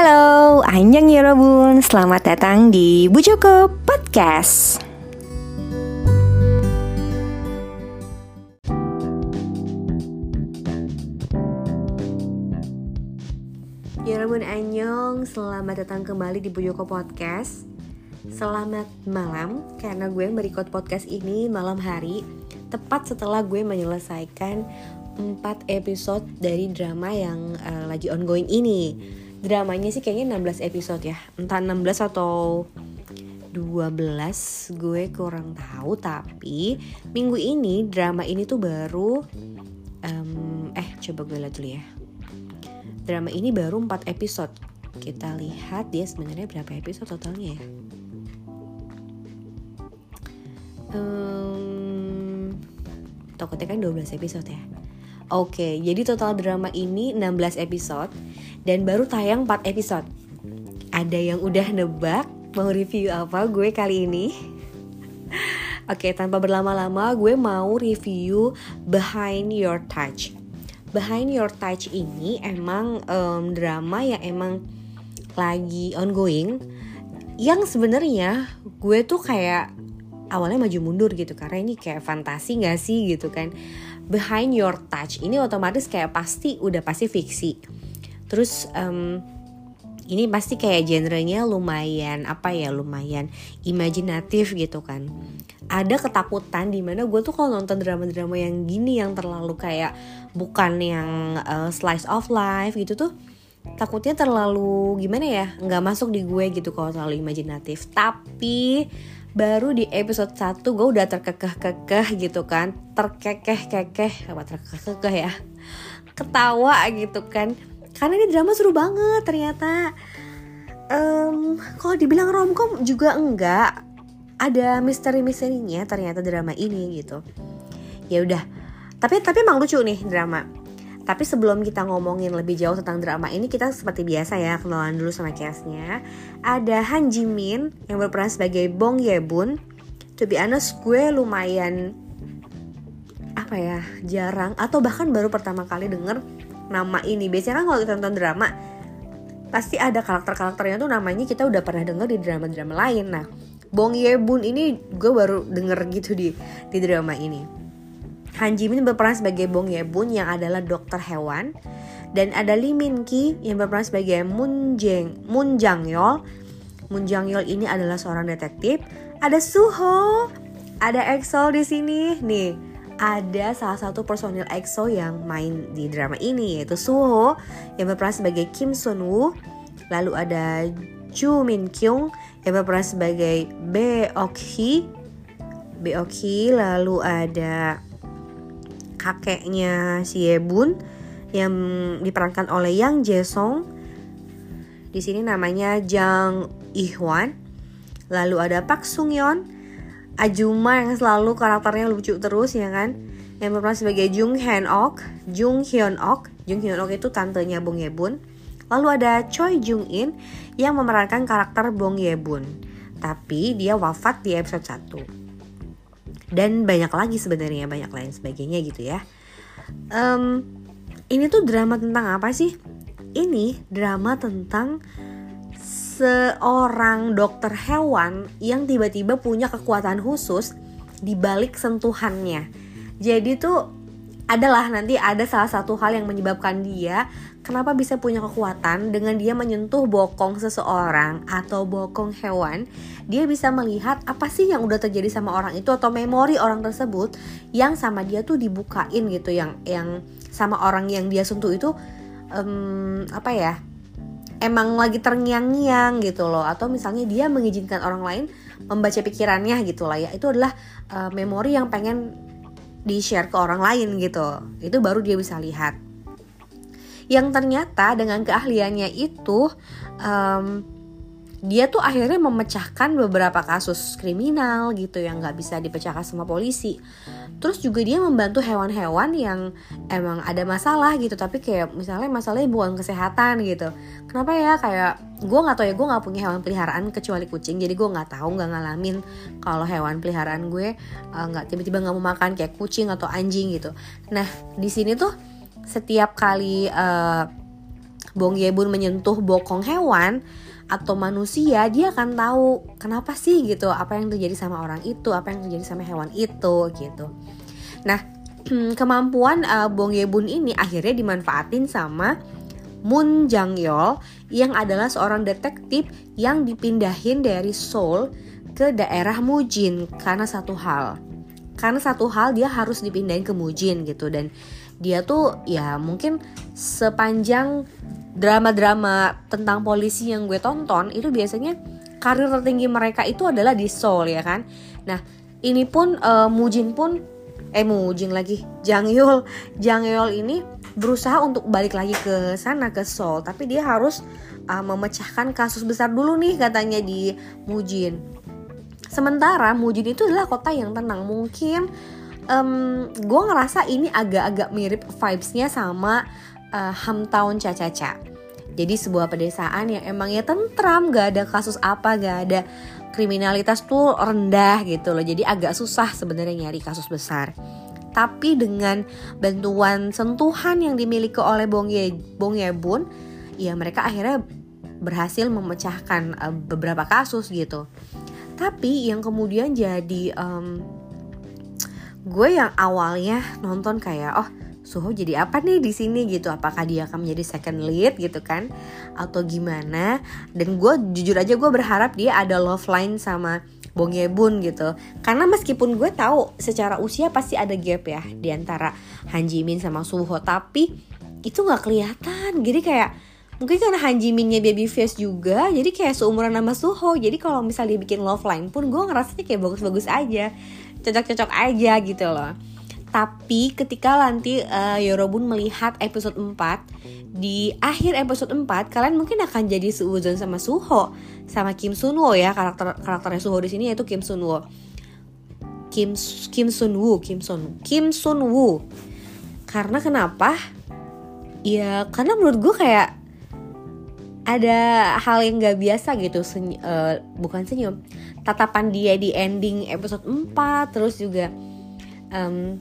Halo, Anjang Yorobun, selamat datang di Bu Joko Podcast. Yorobun Anyong, selamat datang kembali di Bu Joko Podcast. Selamat malam, karena gue merecord podcast ini malam hari, tepat setelah gue menyelesaikan 4 episode dari drama yang uh, lagi ongoing ini dramanya sih kayaknya 16 episode ya. Entah 16 atau 12 gue kurang tahu. Tapi minggu ini drama ini tuh baru um, eh coba gue lihat dulu ya. Drama ini baru 4 episode. Kita lihat dia sebenarnya berapa episode totalnya ya. Um, takutnya kan 12 episode ya. Oke, jadi total drama ini 16 episode dan baru tayang 4 episode. Ada yang udah nebak mau review apa gue kali ini? Oke, tanpa berlama-lama gue mau review Behind Your Touch. Behind Your Touch ini emang um, drama yang emang lagi ongoing yang sebenarnya gue tuh kayak awalnya maju mundur gitu karena ini kayak fantasi gak sih gitu kan behind your touch ini otomatis kayak pasti udah pasti fiksi terus um, ini pasti kayak genrenya lumayan apa ya lumayan imajinatif gitu kan. Ada ketakutan di mana gue tuh kalau nonton drama-drama yang gini yang terlalu kayak bukan yang uh, slice of life gitu tuh takutnya terlalu gimana ya nggak masuk di gue gitu kalau terlalu imajinatif. Tapi baru di episode 1 gue udah terkekeh-kekeh gitu kan terkekeh-kekeh apa terkekeh ya ketawa gitu kan karena ini drama seru banget ternyata. Um, kalau dibilang romcom juga enggak. Ada misteri-misterinya ternyata drama ini gitu. Ya udah. Tapi tapi emang lucu nih drama. Tapi sebelum kita ngomongin lebih jauh tentang drama ini kita seperti biasa ya kenalan dulu sama castnya. Ada Han Jimin yang berperan sebagai Bong Yebun to be honest gue lumayan apa ya jarang atau bahkan baru pertama kali denger nama ini. Biasanya kan kalau kita nonton drama pasti ada karakter-karakternya tuh namanya kita udah pernah denger di drama-drama lain. Nah Bong Ye Bun ini gue baru denger gitu di di drama ini. Han Ji Min berperan sebagai Bong Ye Bun yang adalah dokter hewan. Dan ada Lee Min Ki yang berperan sebagai Moon Jeng Moon Jang Yol Moon Jang Yol ini adalah seorang detektif. Ada Suho ada EXO di sini. Nih ada salah satu personil EXO yang main di drama ini yaitu Suho yang berperan sebagai Kim Sun Woo, lalu ada Ju Min Kyung yang berperan sebagai Ok Hee, Ok Hee, lalu ada kakeknya si Yebun yang diperankan oleh Yang Jae-song. Di sini namanya Jang Ihwan. Lalu ada Park Sung Yeon Ajuma yang selalu karakternya lucu terus ya kan? Yang berperan sebagai Jung Hyun Ok Jung Hyun Ok Jung Hyun Ok itu tantenya Bong Yebun. Lalu ada Choi Jung In yang memerankan karakter Bong Yebun. Tapi dia wafat di episode 1 dan banyak lagi sebenarnya banyak lain sebagainya gitu ya. Um, ini tuh drama tentang apa sih? Ini drama tentang seorang dokter hewan yang tiba-tiba punya kekuatan khusus di balik sentuhannya. Jadi tuh adalah nanti ada salah satu hal yang menyebabkan dia kenapa bisa punya kekuatan dengan dia menyentuh bokong seseorang atau bokong hewan dia bisa melihat apa sih yang udah terjadi sama orang itu atau memori orang tersebut yang sama dia tuh dibukain gitu yang yang sama orang yang dia sentuh itu um, apa ya emang lagi terngiang-ngiang gitu loh. Atau misalnya dia mengizinkan orang lain membaca pikirannya gitu lah ya. Itu adalah uh, memori yang pengen di share ke orang lain gitu. Itu baru dia bisa lihat. Yang ternyata dengan keahliannya itu um, dia tuh akhirnya memecahkan beberapa kasus kriminal gitu yang nggak bisa dipecahkan sama polisi. Terus juga dia membantu hewan-hewan yang emang ada masalah gitu tapi kayak misalnya masalahnya bukan kesehatan gitu. Kenapa ya? Kayak gue nggak tahu ya gue nggak punya hewan peliharaan kecuali kucing jadi gue nggak tahu nggak ngalamin kalau hewan peliharaan gue eh, nggak uh, tiba-tiba nggak mau makan kayak kucing atau anjing gitu. Nah di sini tuh setiap kali uh, Bong Yebun menyentuh bokong hewan atau manusia dia akan tahu kenapa sih? gitu apa yang terjadi sama orang itu apa yang terjadi sama hewan itu gitu. Nah kemampuan uh, Bong Yebun ini akhirnya dimanfaatin sama Moon Jang Yol yang adalah seorang detektif yang dipindahin dari Seoul ke daerah Mujin karena satu hal. Karena satu hal dia harus dipindahin ke Mujin gitu. Dan dia tuh ya mungkin sepanjang drama-drama tentang polisi yang gue tonton itu biasanya karir tertinggi mereka itu adalah di Seoul ya kan. Nah ini pun uh, Mujin pun eh Mujin lagi Jang Yul Jang Yul ini berusaha untuk balik lagi ke sana ke Seoul tapi dia harus uh, memecahkan kasus besar dulu nih katanya di Mujin. Sementara Mujin itu adalah kota yang tenang mungkin um, gue ngerasa ini agak-agak mirip vibesnya sama uh, Hamtown Caca-Caca. Jadi sebuah pedesaan yang emangnya tentram, gak ada kasus apa, gak ada kriminalitas tuh rendah gitu loh. Jadi agak susah sebenarnya nyari kasus besar. Tapi dengan bantuan sentuhan yang dimiliki oleh Bong, Ye, Bong Yebun, ya mereka akhirnya berhasil memecahkan uh, beberapa kasus gitu. Tapi yang kemudian jadi um, gue yang awalnya nonton kayak oh Suho jadi apa nih di sini gitu? Apakah dia akan menjadi second lead gitu kan? Atau gimana? Dan gue jujur aja gue berharap dia ada love line sama Bong Yebun gitu. Karena meskipun gue tahu secara usia pasti ada gap ya di antara Han Ji sama Suho tapi itu nggak kelihatan. Jadi kayak mungkin karena Han Ji baby face juga jadi kayak seumuran sama Suho jadi kalau misalnya dia bikin love line pun gue ngerasanya kayak bagus-bagus aja. Cocok-cocok aja gitu loh tapi ketika nanti uh, Yorobun melihat episode 4 Di akhir episode 4 Kalian mungkin akan jadi seuzon sama Suho Sama Kim Sunwo ya Karakter karakternya Suho di sini yaitu Kim Sunwo Kim Kim Sunwoo Kim Sun Kim Sunwoo Karena kenapa? Ya karena menurut gue kayak ada hal yang gak biasa gitu seny uh, bukan senyum tatapan dia di ending episode 4 terus juga um,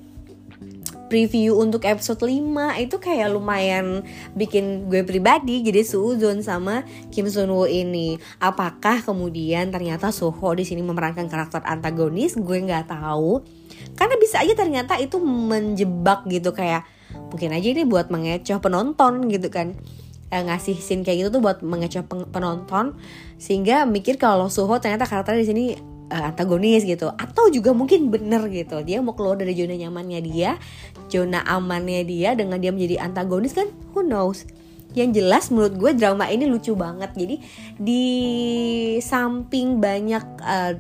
preview untuk episode 5 itu kayak lumayan bikin gue pribadi jadi suuzon sama Kim Sun Woo ini. Apakah kemudian ternyata Soho di sini memerankan karakter antagonis? Gue nggak tahu. Karena bisa aja ternyata itu menjebak gitu kayak mungkin aja ini buat mengecoh penonton gitu kan eh, ngasih scene kayak gitu tuh buat mengecoh penonton sehingga mikir kalau Suho ternyata karakternya di sini uh, antagonis gitu. Atau juga mungkin bener gitu. Dia mau keluar dari zona nyamannya dia zona amannya dia dengan dia menjadi antagonis kan who knows? Yang jelas menurut gue drama ini lucu banget. Jadi di samping banyak uh,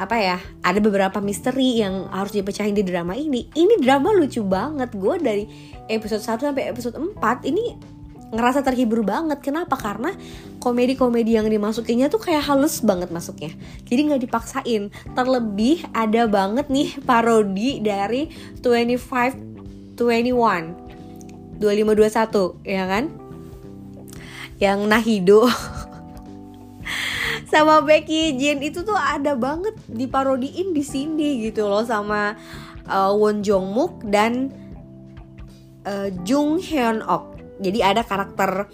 apa ya ada beberapa misteri yang harus dipecahin di drama ini ini drama lucu banget. Gue dari episode 1 sampai episode 4 ini ngerasa terhibur banget. Kenapa? Karena komedi-komedi yang dimasukinnya tuh kayak halus banget masuknya. Jadi nggak dipaksain. Terlebih ada banget nih parodi dari 25 21 2521 ya kan? Yang Nahido sama Becky Jin. Itu tuh ada banget diparodiin di sini gitu loh sama uh, Won Jong Mook dan uh, Jung Hyun Ok jadi ada karakter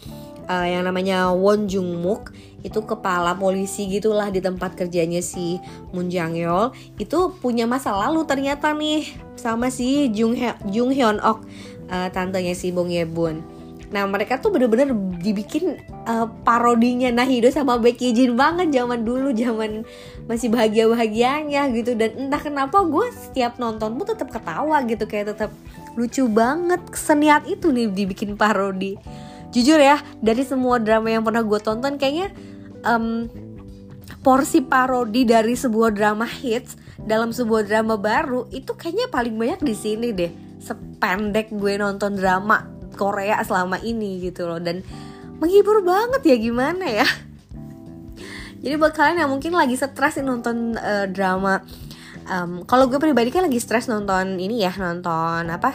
uh, yang namanya Won Jung Mook itu kepala polisi gitulah di tempat kerjanya si Moon Jang Yeol itu punya masa lalu ternyata nih sama si Jung Jung Hyun Ok uh, tantenya si Bong Ye Bun. Nah mereka tuh bener-bener dibikin uh, parodinya. Nahido sama Becky Jin banget zaman dulu zaman masih bahagia bahagianya gitu. Dan entah kenapa gue setiap nonton pun tetap ketawa gitu kayak tetap lucu banget seniat itu nih dibikin parodi. Jujur ya dari semua drama yang pernah gue tonton kayaknya um, porsi parodi dari sebuah drama hits dalam sebuah drama baru itu kayaknya paling banyak di sini deh. Sependek gue nonton drama Korea selama ini gitu loh. Dan menghibur banget ya gimana ya? Jadi buat kalian yang mungkin lagi stres nonton uh, drama um, kalau gue pribadi kan lagi stres nonton ini ya nonton apa?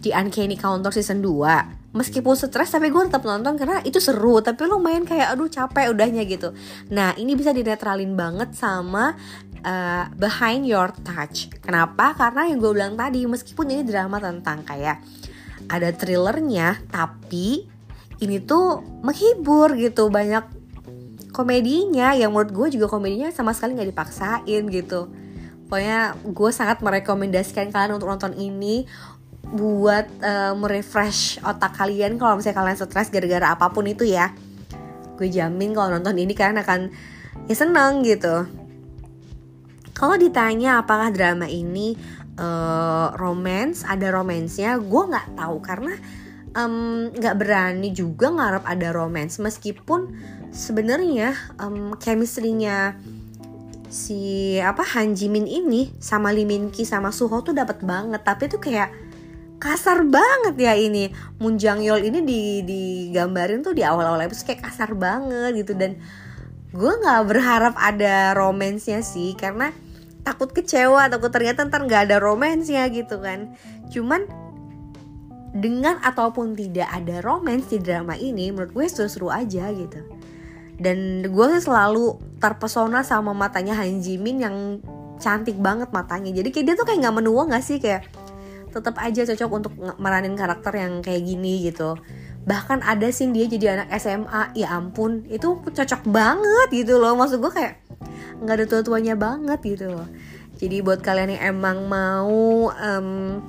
Di Uncanny Counter season 2 meskipun stres tapi gue tetap nonton karena itu seru tapi lumayan kayak aduh capek udahnya gitu. Nah ini bisa dinetralin banget sama uh, Behind Your Touch. Kenapa? Karena yang gue bilang tadi meskipun ini drama tentang kayak ada thrillernya tapi ini tuh menghibur gitu. Banyak komedinya yang menurut gue juga komedinya sama sekali nggak dipaksain gitu. Pokoknya gue sangat merekomendasikan kalian untuk nonton ini buat uh, merefresh otak kalian kalau misalnya kalian stres gara-gara apa pun itu ya. Gue jamin kalau nonton ini kalian akan ya seneng gitu kalau ditanya apakah drama ini uh, romance ada romansnya gue nggak tahu. Karena nggak um, berani juga ngarep ada romance. Meskipun sebenarnya um, chemistry-nya si apa Han Jimin ini sama Lee Min Ki sama Suho tuh dapat banget. Tapi tuh kayak kasar banget ya ini. Moon Jang Yol ini di digambarin tuh di awal-awal episode kayak kasar banget gitu. Dan gue nggak berharap ada romansnya sih. Karena takut kecewa takut ternyata ntar nggak ada romansnya gitu kan. Cuman dengan ataupun tidak ada romance di drama ini menurut gue seru-seru aja gitu. Dan gue selalu terpesona sama matanya Han Jimin yang cantik banget matanya. Jadi kayak dia tuh kayak nggak menua nggak sih? Kayak tetap aja cocok untuk meranin karakter yang kayak gini gitu bahkan ada sih dia jadi anak SMA ya ampun itu cocok banget gitu loh. Maksud gue kayak nggak ada tua-tuanya banget gitu loh. Jadi buat kalian yang emang mau um,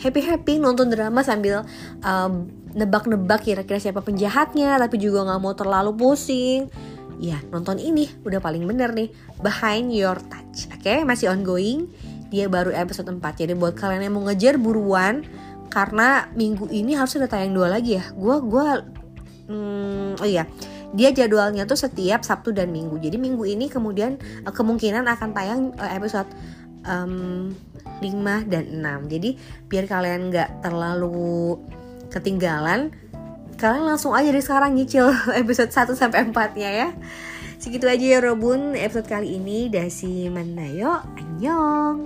happy happy nonton drama sambil um, nebak-nebak kira-kira siapa penjahatnya tapi juga nggak mau terlalu pusing ya nonton ini. Udah paling bener nih Behind Your Touch. Oke okay? masih ongoing. Dia baru episode 4 jadi buat kalian yang mau ngejar buruan karena minggu ini harusnya udah tayang dua lagi ya. Gue gue hmm, oh iya. Dia jadwalnya tuh setiap Sabtu dan Minggu. Jadi minggu ini kemudian eh, kemungkinan akan tayang eh, episode um, 5 dan 6 jadi biar kalian nggak terlalu ketinggalan kalian langsung aja dari sekarang nyicil episode 1 sampai 4 nya ya. Segitu aja ya Robun episode kali ini. Dasi manayo annyeong